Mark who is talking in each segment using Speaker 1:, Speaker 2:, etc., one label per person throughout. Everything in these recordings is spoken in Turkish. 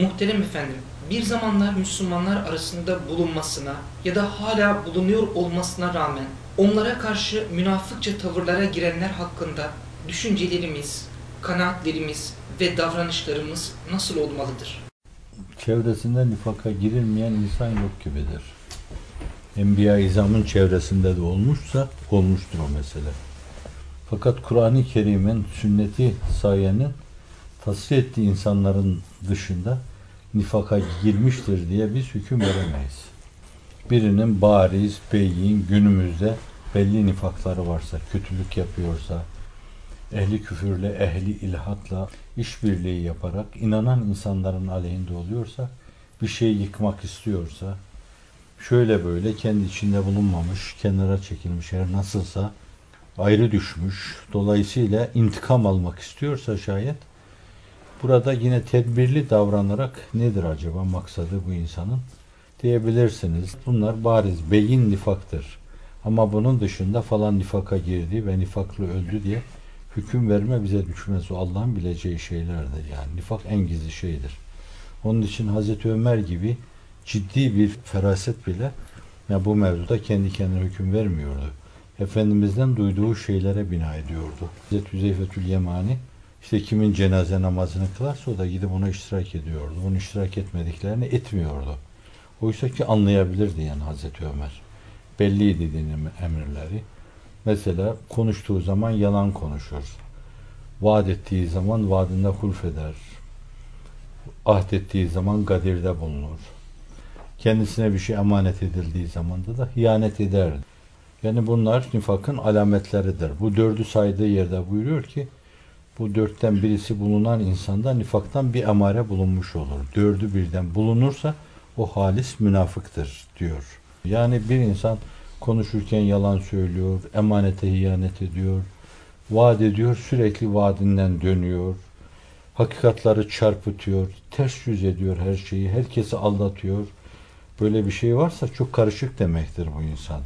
Speaker 1: Muhterem efendim, bir zamanlar Müslümanlar arasında bulunmasına ya da hala bulunuyor olmasına rağmen onlara karşı münafıkça tavırlara girenler hakkında düşüncelerimiz, kanaatlerimiz ve davranışlarımız nasıl olmalıdır?
Speaker 2: Çevresinde nifaka girilmeyen insan yok gibidir. Enbiya izamın çevresinde de olmuşsa olmuştur o mesele. Fakat Kur'an-ı Kerim'in sünneti sayenin tasvir ettiği insanların dışında nifaka girmiştir diye biz hüküm veremeyiz. Birinin bariz, beyin, günümüzde belli nifakları varsa, kötülük yapıyorsa, ehli küfürle, ehli ilhatla işbirliği yaparak inanan insanların aleyhinde oluyorsa, bir şey yıkmak istiyorsa, şöyle böyle kendi içinde bulunmamış, kenara çekilmiş her nasılsa ayrı düşmüş. Dolayısıyla intikam almak istiyorsa şayet burada yine tedbirli davranarak nedir acaba maksadı bu insanın diyebilirsiniz. Bunlar bariz beyin nifaktır. Ama bunun dışında falan nifaka girdi ve nifaklı öldü diye hüküm verme bize düşmez. O Allah'ın bileceği şeylerdir. Yani nifak en gizli şeydir. Onun için Hazreti Ömer gibi ciddi bir feraset bile ya bu mevzuda kendi kendine hüküm vermiyordu. Efendimiz'den duyduğu şeylere bina ediyordu. Hazreti Hüzeyfetül Yemani işte kimin cenaze namazını kılarsa o da gidip ona iştirak ediyordu. Onu iştirak etmediklerini etmiyordu. Oysa ki anlayabilirdi yani Hazreti Ömer. Belliydi dinin emirleri. Mesela konuştuğu zaman yalan konuşur. Vaat ettiği zaman vaadinde hulf eder. Ahd ettiği zaman gadirde bulunur. Kendisine bir şey emanet edildiği zamanda da hıyanet eder. Yani bunlar nifakın alametleridir. Bu dördü saydığı yerde buyuruyor ki bu dörtten birisi bulunan insanda nifaktan bir amare bulunmuş olur. Dördü birden bulunursa o halis münafıktır diyor. Yani bir insan konuşurken yalan söylüyor, emanete hiyanet ediyor, vaat ediyor, sürekli vaadinden dönüyor, hakikatları çarpıtıyor, ters yüz ediyor her şeyi, herkesi aldatıyor. Böyle bir şey varsa çok karışık demektir bu insan.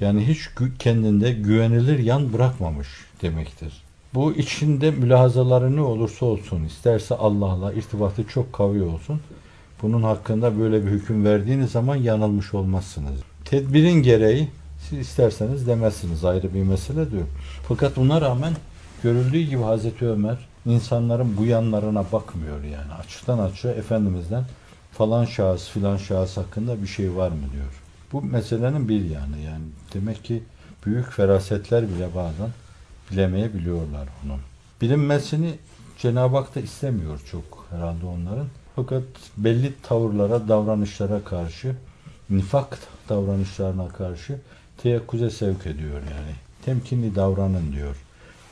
Speaker 2: Yani hiç kendinde güvenilir yan bırakmamış demektir. Bu içinde mülahazaları ne olursa olsun, isterse Allah'la irtibatı çok kavi olsun, bunun hakkında böyle bir hüküm verdiğiniz zaman yanılmış olmazsınız. Tedbirin gereği siz isterseniz demezsiniz ayrı bir mesele diyor. Fakat buna rağmen görüldüğü gibi Hazreti Ömer insanların bu yanlarına bakmıyor yani. Açıktan açığa Efendimiz'den falan şahıs filan şahıs hakkında bir şey var mı diyor. Bu meselenin bir yanı yani. Demek ki büyük ferasetler bile bazen bilemeyebiliyorlar bunu. Bilinmesini Cenab-ı Hak da istemiyor çok herhalde onların. Fakat belli tavırlara, davranışlara karşı, nifak davranışlarına karşı teyakkuze sevk ediyor yani. Temkinli davranın diyor.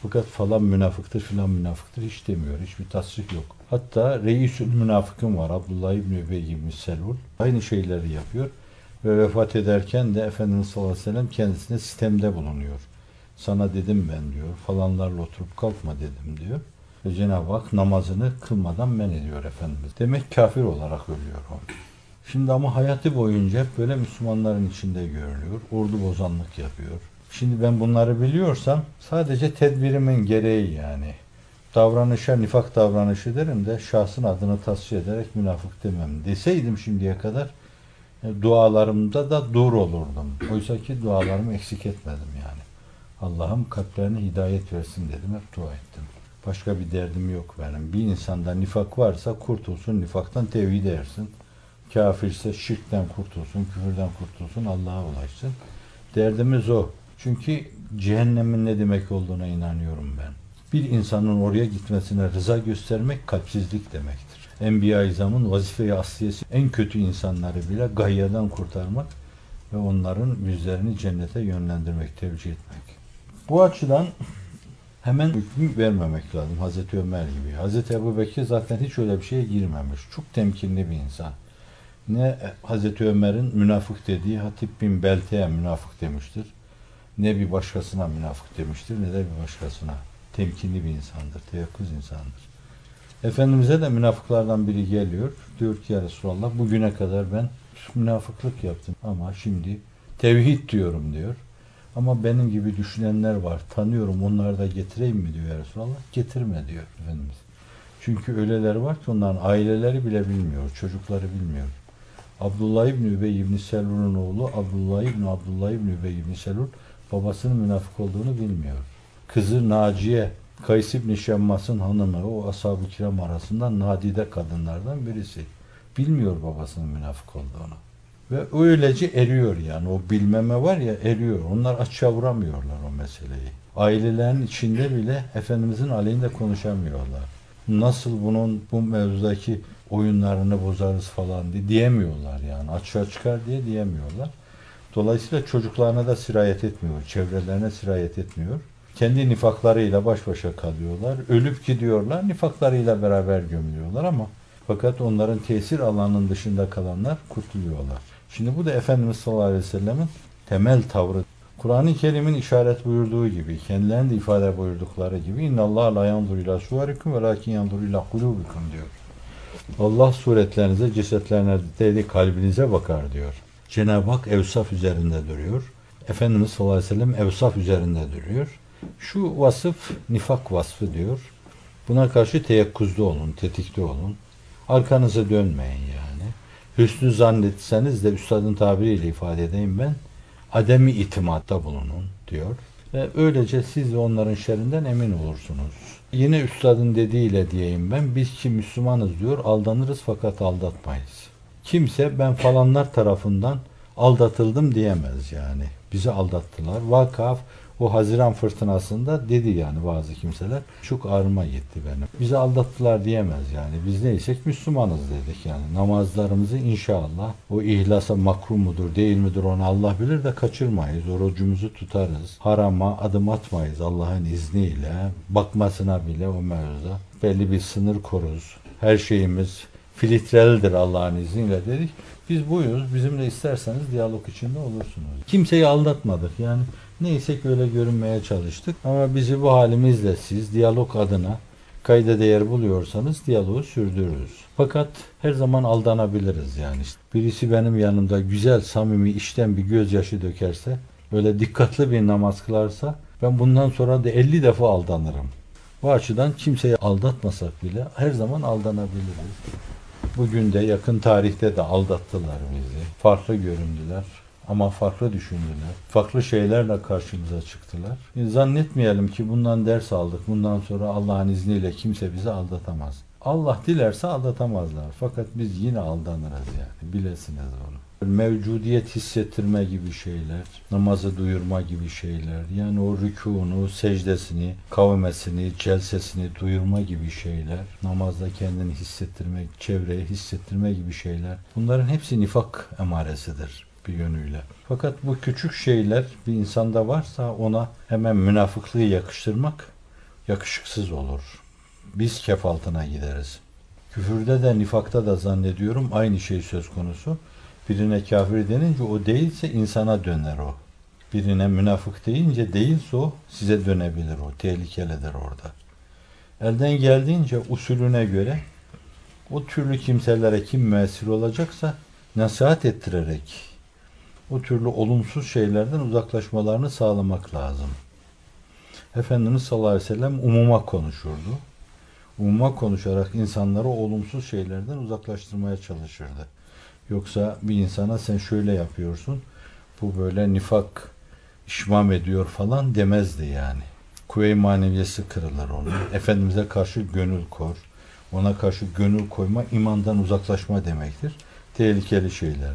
Speaker 2: Fakat falan münafıktır filan münafıktır hiç demiyor. Hiçbir tasrih yok. Hatta reisül münafıkın var. Abdullah İbni Übey gibi Selul. Aynı şeyleri yapıyor. Ve vefat ederken de Efendimiz sallallahu aleyhi ve sellem kendisine sistemde bulunuyor. Sana dedim ben diyor. Falanlarla oturup kalkma dedim diyor. Ve Cenab-ı Hak namazını kılmadan men ediyor Efendimiz. Demek kafir olarak ölüyor o. Şimdi ama hayatı boyunca hep böyle Müslümanların içinde görülüyor. Ordu bozanlık yapıyor. Şimdi ben bunları biliyorsam sadece tedbirimin gereği yani. Davranışa nifak davranışı derim de şahsın adını tasfiye ederek münafık demem. Deseydim şimdiye kadar e, dualarımda da dur olurdum. Oysa ki dualarımı eksik etmedim yani. Allah'ım kalplerine hidayet versin dedim. Hep dua ettim. Başka bir derdim yok benim. Bir insanda nifak varsa kurtulsun. Nifaktan tevhid ersin. Kafirse şirkten kurtulsun. Küfürden kurtulsun. Allah'a ulaşsın. Derdimiz o. Çünkü cehennemin ne demek olduğuna inanıyorum ben. Bir insanın oraya gitmesine rıza göstermek kalpsizlik demektir. Enbiya-i İzam'ın vazife-i asliyesi en kötü insanları bile gayyadan kurtarmak ve onların yüzlerini cennete yönlendirmek, tevcih etmek. Bu açıdan hemen hükmü vermemek lazım Hazreti Ömer gibi. Hazreti Ebu Bekir zaten hiç öyle bir şeye girmemiş. Çok temkinli bir insan. Ne Hazreti Ömer'in münafık dediği Hatip bin Belte'ye münafık demiştir. Ne bir başkasına münafık demiştir ne de bir başkasına. Temkinli bir insandır, teyakkuz insandır. Efendimiz'e de münafıklardan biri geliyor. Diyor ki ya Resulallah bugüne kadar ben münafıklık yaptım ama şimdi tevhid diyorum diyor. Ama benim gibi düşünenler var. Tanıyorum onları da getireyim mi diyor ya Resulallah. Getirme diyor Efendimiz. Çünkü öyleler var ki onların aileleri bile bilmiyor, çocukları bilmiyor. Abdullah İbni Übey İbni Selul'un oğlu Abdullah İbni Abdullah İbni Übey İbni Selul babasının münafık olduğunu bilmiyor. Kızı Naciye, Kays İbni Şemmas'ın hanımı, o ashab-ı kiram arasından nadide kadınlardan birisi. Bilmiyor babasının münafık olduğunu. Ve öylece eriyor yani. O bilmeme var ya eriyor. Onlar açığa vuramıyorlar o meseleyi. Ailelerin içinde bile Efendimizin aleyhinde konuşamıyorlar. Nasıl bunun bu mevzudaki oyunlarını bozarız falan diye diyemiyorlar yani. Açığa çıkar diye diyemiyorlar. Dolayısıyla çocuklarına da sirayet etmiyor. Çevrelerine sirayet etmiyor. Kendi nifaklarıyla baş başa kalıyorlar. Ölüp gidiyorlar. Nifaklarıyla beraber gömülüyorlar ama fakat onların tesir alanının dışında kalanlar kurtuluyorlar. Şimdi bu da Efendimiz sallallahu aleyhi ve sellemin temel tavrı. Kur'an-ı Kerim'in işaret buyurduğu gibi, kendilerinin de ifade buyurdukları gibi inna Allah la yanzur ila suvarikum ve lakin yanzur ila kulubikum diyor. Allah suretlerinize, cesetlerinize değil kalbinize bakar diyor. Cenab-ı Hak evsaf üzerinde duruyor. Efendimiz sallallahu aleyhi ve sellem evsaf üzerinde duruyor. Şu vasıf nifak vasfı diyor. Buna karşı teyakkuzda olun, tetikte olun. Arkanıza dönmeyin yani. Hüsnü zannetseniz de üstadın tabiriyle ifade edeyim ben. Ademi itimatta bulunun diyor. Ve öylece siz de onların şerrinden emin olursunuz. Yine üstadın dediğiyle diyeyim ben. Biz ki Müslümanız diyor aldanırız fakat aldatmayız. Kimse ben falanlar tarafından aldatıldım diyemez yani. Bizi aldattılar. Vakaf o Haziran fırtınasında dedi yani bazı kimseler. Çok ağrıma gitti benim. Bizi aldattılar diyemez yani. Biz neysek Müslümanız dedik yani. Namazlarımızı inşallah o ihlasa makrum mudur değil midir onu Allah bilir de kaçırmayız. Orucumuzu tutarız. Harama adım atmayız Allah'ın izniyle. Bakmasına bile o mevzuda. Belli bir sınır koruz. Her şeyimiz filtrelidir Allah'ın izniyle dedik. Biz buyuz. Bizimle isterseniz diyalog içinde olursunuz. Kimseyi aldatmadık. Yani neysek öyle görünmeye çalıştık. Ama bizi bu halimizle siz diyalog adına kayda değer buluyorsanız diyaloğu sürdürürüz. Fakat her zaman aldanabiliriz yani. Birisi benim yanımda güzel, samimi, içten bir gözyaşı dökerse, böyle dikkatli bir namaz kılarsa ben bundan sonra da 50 defa aldanırım. Bu açıdan kimseyi aldatmasak bile her zaman aldanabiliriz. Bugün de yakın tarihte de aldattılar bizi. Farklı göründüler ama farklı düşündüler. Farklı şeylerle karşımıza çıktılar. Zannetmeyelim ki bundan ders aldık. Bundan sonra Allah'ın izniyle kimse bizi aldatamaz. Allah dilerse aldatamazlar. Fakat biz yine aldanırız yani. Bilesiniz onu. Mevcudiyet hissettirme gibi şeyler, namazı duyurma gibi şeyler, yani o rükûnu, secdesini, kavmesini, celsesini duyurma gibi şeyler, namazda kendini hissettirmek, çevreye hissettirme gibi şeyler, bunların hepsi nifak emaresidir bir yönüyle. Fakat bu küçük şeyler bir insanda varsa ona hemen münafıklığı yakıştırmak yakışıksız olur. Biz kef altına gideriz. Küfürde de nifakta da zannediyorum aynı şey söz konusu. Birine kafir denince o değilse insana döner o. Birine münafık deyince değilse o size dönebilir o. Tehlikelidir orada. Elden geldiğince usulüne göre o türlü kimselere kim müessir olacaksa nasihat ettirerek o türlü olumsuz şeylerden uzaklaşmalarını sağlamak lazım. Efendimiz sallallahu aleyhi ve sellem umuma konuşurdu. Umuma konuşarak insanları olumsuz şeylerden uzaklaştırmaya çalışırdı. Yoksa bir insana sen şöyle yapıyorsun, bu böyle nifak işmam ediyor falan demezdi yani. Kuvve-i maneviyesi kırılır onun. Efendimiz'e karşı gönül kor. Ona karşı gönül koyma imandan uzaklaşma demektir. Tehlikeli şeyler.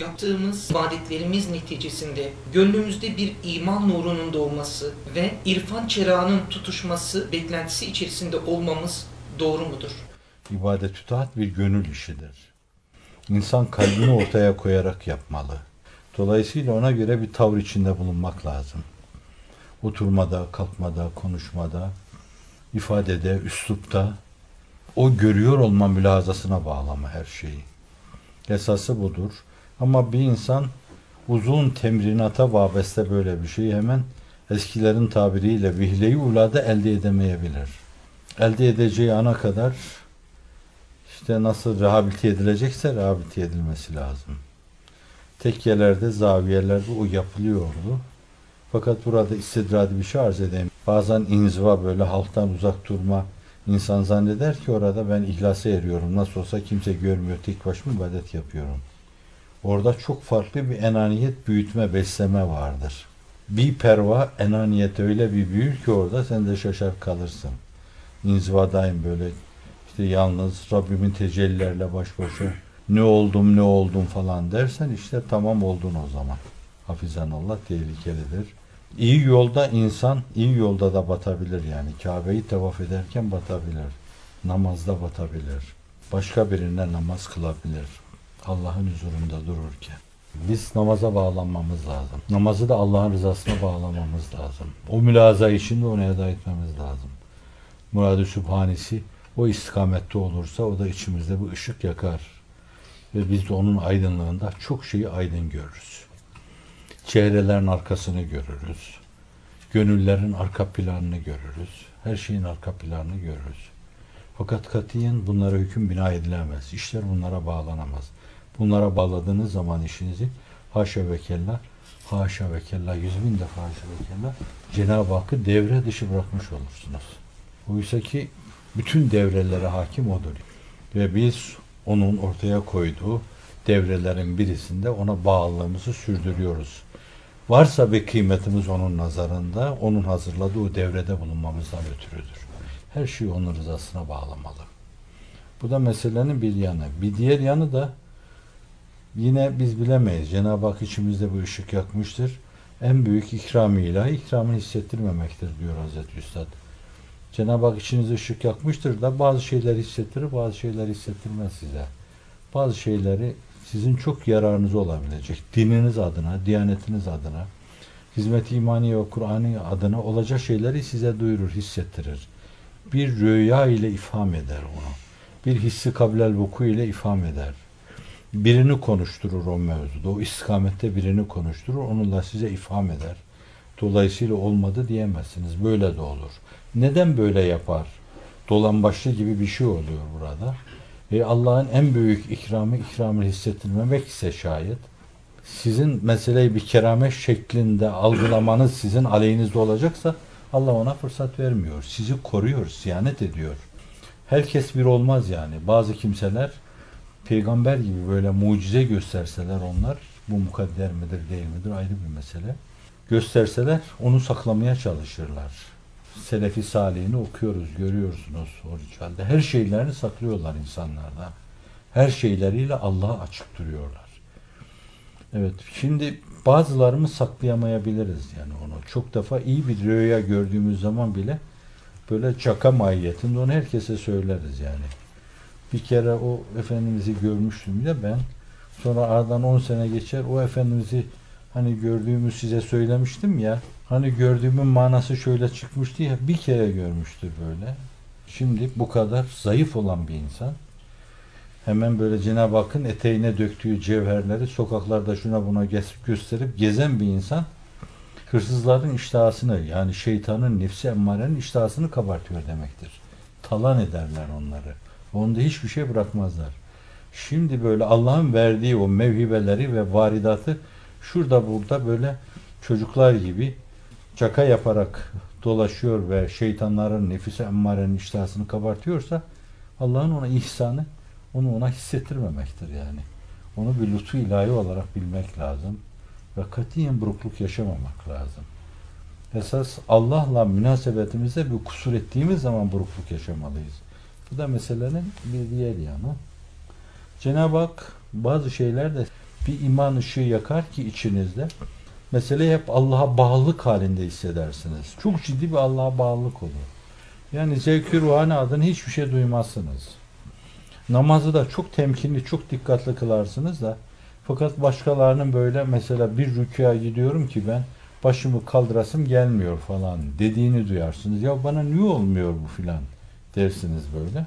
Speaker 1: Yaptığımız ibadetlerimiz neticesinde gönlümüzde bir iman nurunun doğması ve irfan çerağının tutuşması beklentisi içerisinde olmamız doğru mudur?
Speaker 2: İbadet itaat bir gönül işidir. İnsan kalbini ortaya koyarak yapmalı. Dolayısıyla ona göre bir tavır içinde bulunmak lazım. Oturmada, kalkmada, konuşmada, ifadede, üslupta o görüyor olma mülazasına bağlama her şeyi. Esası budur. Ama bir insan uzun temrinata vabeste böyle bir şeyi hemen eskilerin tabiriyle vihleyi ulada elde edemeyebilir. Elde edeceği ana kadar işte nasıl rehabilite edilecekse rehabilite edilmesi lazım. Tekkelerde, zaviyelerde o yapılıyordu. Fakat burada istidradi bir şey arz edeyim. Bazen inziva böyle halktan uzak durma İnsan zanneder ki orada ben ihlasa eriyorum. Nasıl olsa kimse görmüyor. Tek başıma ibadet yapıyorum. Orada çok farklı bir enaniyet büyütme, besleme vardır. Bir perva enaniyet öyle bir büyür ki orada sen de şaşar kalırsın. İnzivadayım böyle işte yalnız Rabbimin tecellilerle baş başa ne oldum ne oldum falan dersen işte tamam oldun o zaman. Hafizan Allah tehlikelidir. İyi yolda insan iyi yolda da batabilir yani. Kabe'yi tavaf ederken batabilir. Namazda batabilir. Başka birine namaz kılabilir. Allah'ın huzurunda dururken. Biz namaza bağlanmamız lazım. Namazı da Allah'ın rızasına bağlamamız lazım. O mülaza için de onu eda etmemiz lazım. Murad-ı Sübhanesi o istikamette olursa o da içimizde bir ışık yakar. Ve biz de onun aydınlığında çok şeyi aydın görürüz. Çehrelerin arkasını görürüz. Gönüllerin arka planını görürüz. Her şeyin arka planını görürüz. Fakat katiyen bunlara hüküm bina edilemez. İşler bunlara bağlanamaz. Bunlara bağladığınız zaman işinizi haşa ve kella, haşa ve kella, yüz bin defa haşa ve kella Cenab-ı Hakk'ı devre dışı bırakmış olursunuz. Oysa ki bütün devrelere hakim odur. Ve biz onun ortaya koyduğu devrelerin birisinde ona bağlılığımızı sürdürüyoruz. Varsa bir kıymetimiz onun nazarında, onun hazırladığı devrede bulunmamızdan ötürüdür. Her şeyi onun rızasına bağlamalı. Bu da meselenin bir yanı. Bir diğer yanı da yine biz bilemeyiz. Cenab-ı Hak içimizde bu ışık yakmıştır. En büyük ikramıyla ikramını hissettirmemektir diyor Hazreti Üstad. Cenab-ı Hak içinizde ışık yakmıştır da bazı şeyler hissettirir, bazı şeyler hissettirmez size. Bazı şeyleri sizin çok yararınız olabilecek. Dininiz adına, diyanetiniz adına, hizmet imani ve Kur'an'ı adına olacak şeyleri size duyurur, hissettirir. Bir rüya ile ifham eder onu. Bir hissi kablel vuku ile ifham eder. Birini konuşturur o mevzuda. O istikamette birini konuşturur. Onunla size ifham eder. Dolayısıyla olmadı diyemezsiniz. Böyle de olur. Neden böyle yapar? Dolambaçlı gibi bir şey oluyor burada. E Allah'ın en büyük ikramı ikramını hissettirmemek ise şayet sizin meseleyi bir keramet şeklinde algılamanız sizin aleyhinizde olacaksa Allah ona fırsat vermiyor. Sizi koruyor, siyanet ediyor. Herkes bir olmaz yani. Bazı kimseler peygamber gibi böyle mucize gösterseler onlar bu mukadder midir değil midir ayrı bir mesele. Gösterseler onu saklamaya çalışırlar. Selefi salihini okuyoruz, görüyorsunuz o. Her şeylerini saklıyorlar insanlardan. Her şeyleriyle Allah'a açık duruyorlar. Evet, şimdi bazılarımız saklayamayabiliriz yani onu. Çok defa iyi bir rüya gördüğümüz zaman bile böyle çaka mahiyetinde onu herkese söyleriz yani. Bir kere o Efendimiz'i görmüştüm de ben. Sonra aradan 10 sene geçer o Efendimiz'i hani gördüğümü size söylemiştim ya. Hani gördüğümün manası şöyle çıkmıştı ya bir kere görmüştür böyle. Şimdi bu kadar zayıf olan bir insan hemen böyle Cenab-ı Hakk'ın eteğine döktüğü cevherleri sokaklarda şuna buna gösterip gezen bir insan hırsızların iştahasını yani şeytanın nefsi emmarenin iştahasını kabartıyor demektir. Talan ederler onları. Onda hiçbir şey bırakmazlar. Şimdi böyle Allah'ın verdiği o mevhibeleri ve varidatı şurada burada böyle çocuklar gibi çaka yaparak dolaşıyor ve şeytanların nefise emmarenin iştahasını kabartıyorsa Allah'ın ona ihsanı onu ona hissettirmemektir yani. Onu bir lütfu ilahi olarak bilmek lazım. Ve katiyen burukluk yaşamamak lazım. Esas Allah'la münasebetimizde bir kusur ettiğimiz zaman burukluk yaşamalıyız. Bu da meselenin bir diğer yanı. Cenab-ı Hak bazı şeylerde bir iman ışığı yakar ki içinizde meseleyi hep Allah'a bağlılık halinde hissedersiniz. Çok ciddi bir Allah'a bağlılık olur. Yani zevk-i ruhani adına hiçbir şey duymazsınız. Namazı da çok temkinli, çok dikkatli kılarsınız da fakat başkalarının böyle mesela bir rüküya gidiyorum ki ben başımı kaldırasım gelmiyor falan dediğini duyarsınız. Ya bana niye olmuyor bu filan dersiniz böyle.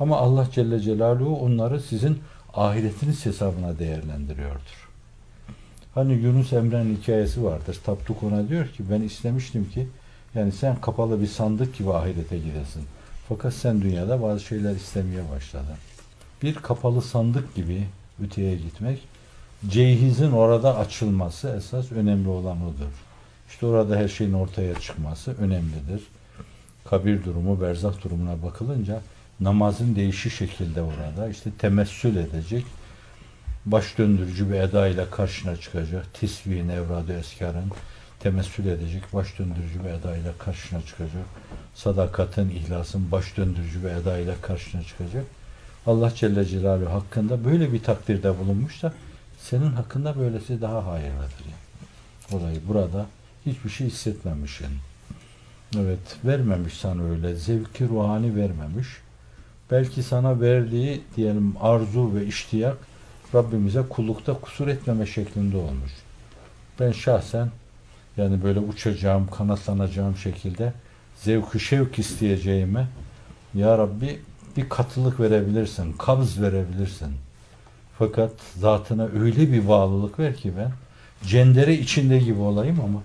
Speaker 2: Ama Allah Celle Celaluhu onları sizin ahiretiniz hesabına değerlendiriyordur. Hani Yunus Emre'nin hikayesi vardır. Tapduk ona diyor ki ben istemiştim ki yani sen kapalı bir sandık gibi ahirete gidesin. Fakat sen dünyada bazı şeyler istemeye başladın. Bir kapalı sandık gibi öteye gitmek, ceyhizin orada açılması esas önemli olan odur. İşte orada her şeyin ortaya çıkması önemlidir. Kabir durumu, berzak durumuna bakılınca namazın değişik şekilde orada işte temessül edecek, baş döndürücü bir eda ile karşına çıkacak, tisviğin, evradı eskarın temessül edecek, baş döndürücü bir eda ile karşına çıkacak, sadakatin, ihlasın baş döndürücü bir eda ile karşına çıkacak. Allah Celle Celaluhu hakkında böyle bir takdirde bulunmuş da senin hakkında böylesi daha hayırlıdır. Yani. Olayı burada hiçbir şey hissetmemişsin. Evet, vermemiş sana öyle. Zevki ruhani vermemiş. Belki sana verdiği diyelim arzu ve iştiyak Rabbimize kullukta kusur etmeme şeklinde olmuş. Ben şahsen yani böyle uçacağım, kanatlanacağım şekilde zevk şevk isteyeceğime Ya Rabbi bir katılık verebilirsin, kabz verebilirsin. Fakat zatına öyle bir bağlılık ver ki ben cendere içinde gibi olayım ama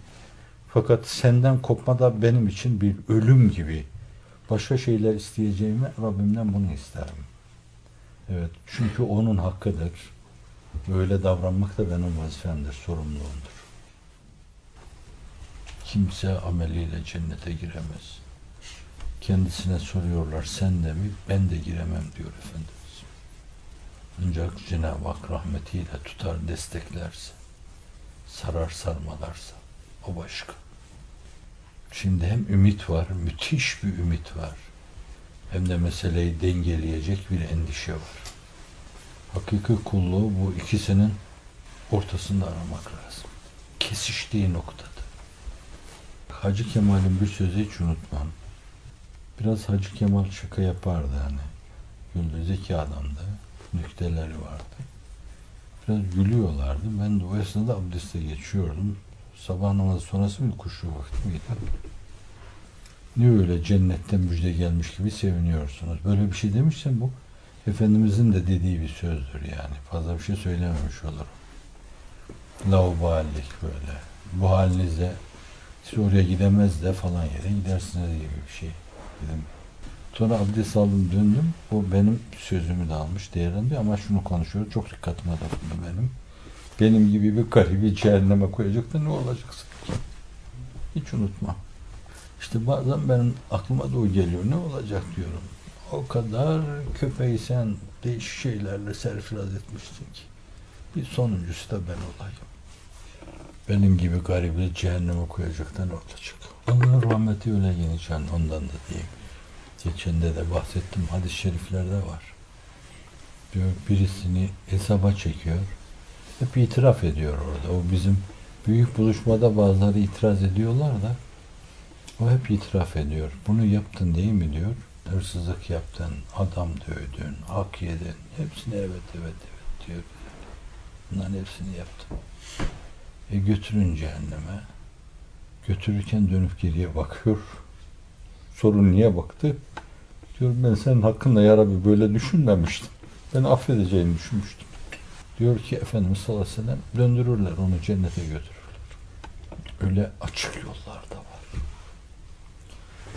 Speaker 2: fakat senden kopma da benim için bir ölüm gibi. Başka şeyler isteyeceğime Rabbimden bunu isterim. Evet, çünkü onun hakkıdır. Böyle davranmak da benim vazifemdir, sorumluluğumdur. Kimse ameliyle cennete giremez. Kendisine soruyorlar sen de mi? Ben de giremem diyor Efendimiz. Ancak Cenab-ı Hak rahmetiyle tutar desteklerse, sarar sarmalarsa o başka. Şimdi hem ümit var, müthiş bir ümit var. Hem de meseleyi dengeleyecek bir endişe var. Hakiki kulluğu bu ikisinin ortasında aramak lazım. Kesiştiği noktada. Hacı Kemal'in bir sözü hiç unutmam. Biraz Hacı Kemal şaka yapardı hani. Güldü zeki adamdı. Nükteleri vardı. Biraz gülüyorlardı. Ben de o esnada abdeste geçiyordum. Sabah namazı sonrası bir kuşu vakti miydi? Ne öyle cennetten müjde gelmiş gibi seviniyorsunuz. Böyle bir şey demişsem bu Efendimizin de dediği bir sözdür yani. Fazla bir şey söylememiş olurum. Lauballik böyle. Bu halinize siz oraya gidemez de falan yere gidersiniz gibi bir şey. Dedim. Sonra abdest aldım döndüm. O benim sözümü de almış değerlendi ama şunu konuşuyor. Çok dikkatime dokundu benim. Benim gibi bir garibi cehenneme koyacak da ne olacaksın? Hiç unutmam. İşte bazen benim aklıma da o geliyor. Ne olacak diyorum. O kadar köpeği sen değişik şeylerle serfiraz etmişsin ki. Bir sonuncusu da ben olayım. Benim gibi garibi cehenneme koyacaktan olacak. Allah'ın rahmeti öyle yani ondan da diyeyim. Geçende de bahsettim hadis-i şeriflerde var. Diyor birisini hesaba çekiyor. Hep itiraf ediyor orada. O bizim büyük buluşmada bazıları itiraz ediyorlar da o hep itiraf ediyor. Bunu yaptın değil mi diyor. Hırsızlık yaptın, adam dövdün, hak yedin. Hepsini evet evet evet diyor. Bunların hepsini yaptım. E götürün cehenneme. Götürürken dönüp geriye bakıyor. Sorun niye baktı? Diyor ben senin hakkında ya Rabbi böyle düşünmemiştim. Ben affedeceğini düşünmüştüm. Diyor ki Efendimiz sallallahu aleyhi ve sellem döndürürler onu cennete götürürler. Öyle açık yollar da var.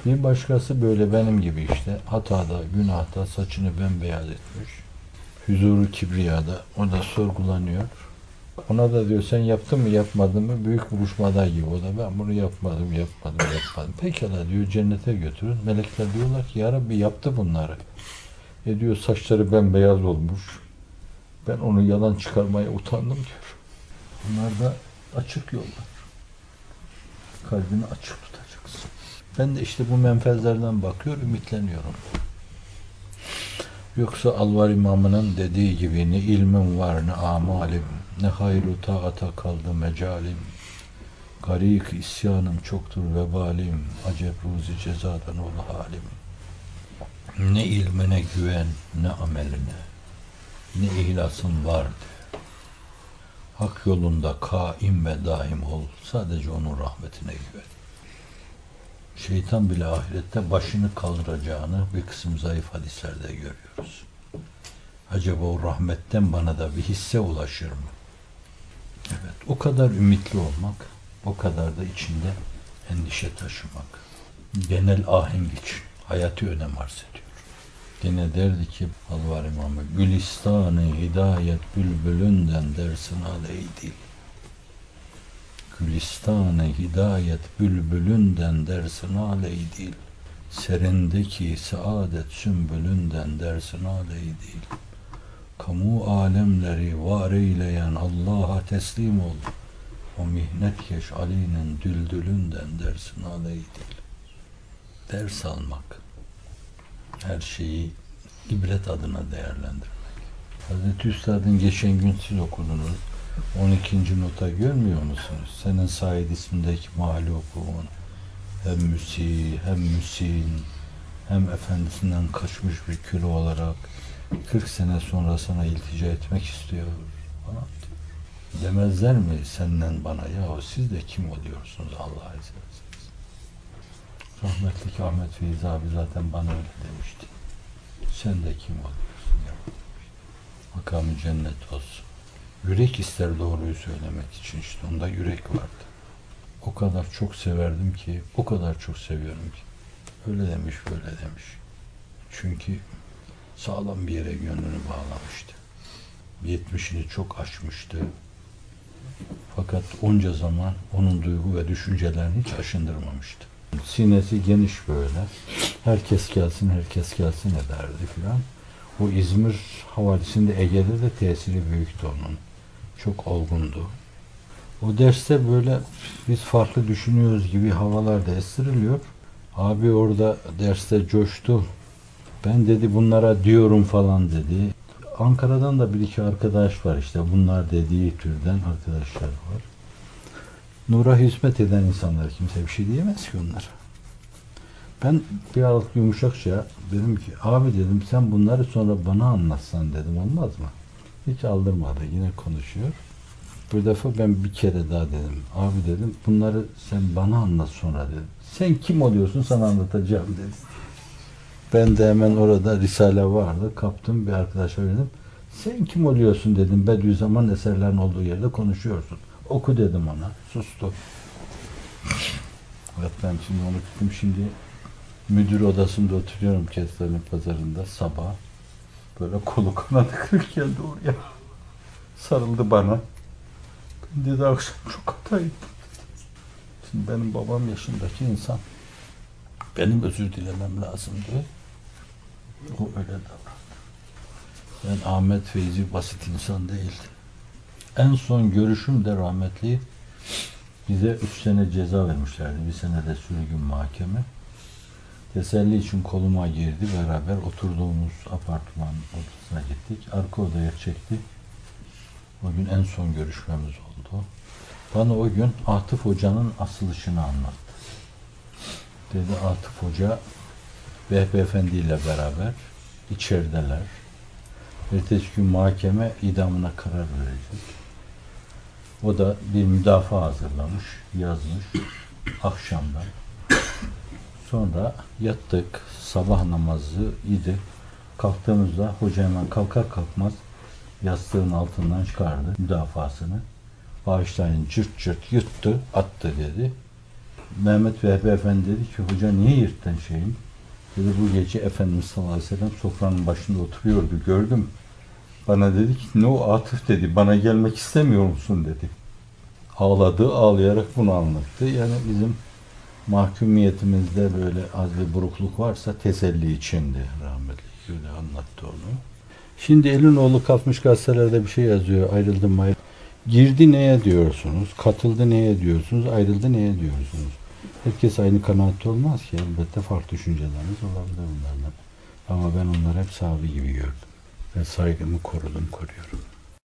Speaker 2: Bir başkası böyle benim gibi işte hatada, günahta saçını bembeyaz etmiş. Huzuru kibriyada o da sorgulanıyor. Ona da diyor sen yaptın mı yapmadın mı büyük buluşmada gibi o da ben bunu yapmadım yapmadım yapmadım. Pekala diyor cennete götürün. Melekler diyorlar ki ya Rabbi yaptı bunları. E diyor saçları bembeyaz olmuş. Ben onu yalan çıkarmaya utandım diyor. Bunlar da açık yollar. Kalbini açık tutacaksın. Ben de işte bu menfezlerden bakıyor, ümitleniyorum. Yoksa Alvar İmamı'nın dediği gibi ne ilmim var ne amalim, ne hayru taata kaldı mecalim. Garik isyanım çoktur vebalim, acep ruzi cezadan ol halim. Ne ilmine güven, ne ameline, ne ihlasın var de. Hak yolunda kaim ve daim ol, sadece onun rahmetine güven. Şeytan bile ahirette başını kaldıracağını bir kısım zayıf hadislerde görüyoruz. Acaba o rahmetten bana da bir hisse ulaşır mı? Evet, o kadar ümitli olmak, o kadar da içinde endişe taşımak. Genel ahenk için hayati önem arz ediyor. Yine derdi ki Alvar İmamı, Gülistanı hidayet bülbülünden dersin al ey dil. Gülistanı hidayet bülbülünden dersin al ey dil. Serindeki saadet sümbülünden dersin aley değil. Kamu alemleri var eyleyen Allah'a teslim ol. O mihnetkeş Ali'nin düldülünden dersin aley değil. Ders almak. Her şeyi ibret adına değerlendirmek. Hazreti Üstad'ın geçen gün siz okudunuz. 12. nota görmüyor musunuz? Senin Said ismindeki mahlukun hem müsi hem müsin hem efendisinden kaçmış bir kül olarak 40 sene sonra sana iltica etmek istiyor falan. Demezler mi senden bana yahu siz de kim oluyorsunuz Allah'a isterseniz. Rahmetli Ahmet Feyzi abi zaten bana öyle demişti. Sen de kim oluyorsun ya? Makamı cennet olsun. Yürek ister doğruyu söylemek için işte onda yürek vardı. O kadar çok severdim ki, o kadar çok seviyorum ki. Öyle demiş, böyle demiş. Çünkü sağlam bir yere gönlünü bağlamıştı. Yetmişini çok aşmıştı. Fakat onca zaman onun duygu ve düşüncelerini hiç aşındırmamıştı. Sinesi geniş böyle. Herkes gelsin, herkes gelsin ederdi filan. Bu İzmir havalisinde Ege'de de tesiri büyüktü onun. Çok olgundu. O derste böyle biz farklı düşünüyoruz gibi havalarda estiriliyor. Abi orada derste coştu. Ben dedi bunlara diyorum falan dedi. Ankara'dan da bir iki arkadaş var işte bunlar dediği türden arkadaşlar var. Nur'a hizmet eden insanlar kimse bir şey diyemez ki onlara. Ben bir aralık yumuşakça dedim ki abi dedim sen bunları sonra bana anlatsan dedim olmaz mı? Hiç aldırmadı yine konuşuyor. Bir defa ben bir kere daha dedim. Abi dedim bunları sen bana anlat sonra dedim. Sen kim oluyorsun sana anlatacağım dedim. Ben de hemen orada Risale vardı. Kaptım bir arkadaşa verdim. Sen kim oluyorsun dedim. Bediüzzaman eserlerin olduğu yerde konuşuyorsun. Oku dedim ona. Sustu. Evet ben şimdi onu tuttum. Şimdi müdür odasında oturuyorum Kestane'nin pazarında sabah. Böyle kolu kanadı kırık geldi oraya. Sarıldı bana. Ben dedi akşam çok hata ettim. Şimdi benim babam yaşındaki insan. Benim özür dilemem lazımdı. O öyle davrandı. Ben Ahmet Feyzi basit insan değildim. En son görüşüm de rahmetli bize üç sene ceza vermişlerdi. Bir sene de sürgün mahkeme. Teselli için koluma girdi. Beraber oturduğumuz apartman odasına gittik. Arka odaya çekti. O gün en son görüşmemiz oldu. Bana o gün Atıf Hoca'nın asılışını anlattı. Dedi Atıf Hoca Vehbi Efendi ile beraber içerideler. Ertesi gün mahkeme idamına karar verecek. O da bir müdafaa hazırlamış, yazmış akşamdan. Sonra yattık, sabah namazı idi. Kalktığımızda hoca hemen kalkar kalkmaz yastığın altından çıkardı müdafasını. Bağışlayın cırt cırt yırttı, attı dedi. Mehmet Vehbi Efendi dedi ki hoca niye yırttın şeyim? Dedi bu gece Efendimiz sallallahu aleyhi ve sellem sofranın başında oturuyordu gördüm. Bana dedi ki ne o Atıf dedi bana gelmek istemiyor musun dedi. Ağladı ağlayarak bunu anlattı. Yani bizim mahkumiyetimizde böyle az bir burukluk varsa teselli içindi rahmetli. Öyle anlattı onu. Şimdi elin oğlu kalkmış gazetelerde bir şey yazıyor ayrıldım mı. Girdi neye diyorsunuz? Katıldı neye diyorsunuz? Ayrıldı neye diyorsunuz? Herkes aynı kanaatte olmaz ki. Elbette farklı düşünceleriniz olabilir bunlardan. Ama ben onları hep sahibi gibi gördüm ve saygımı korudum, koruyorum.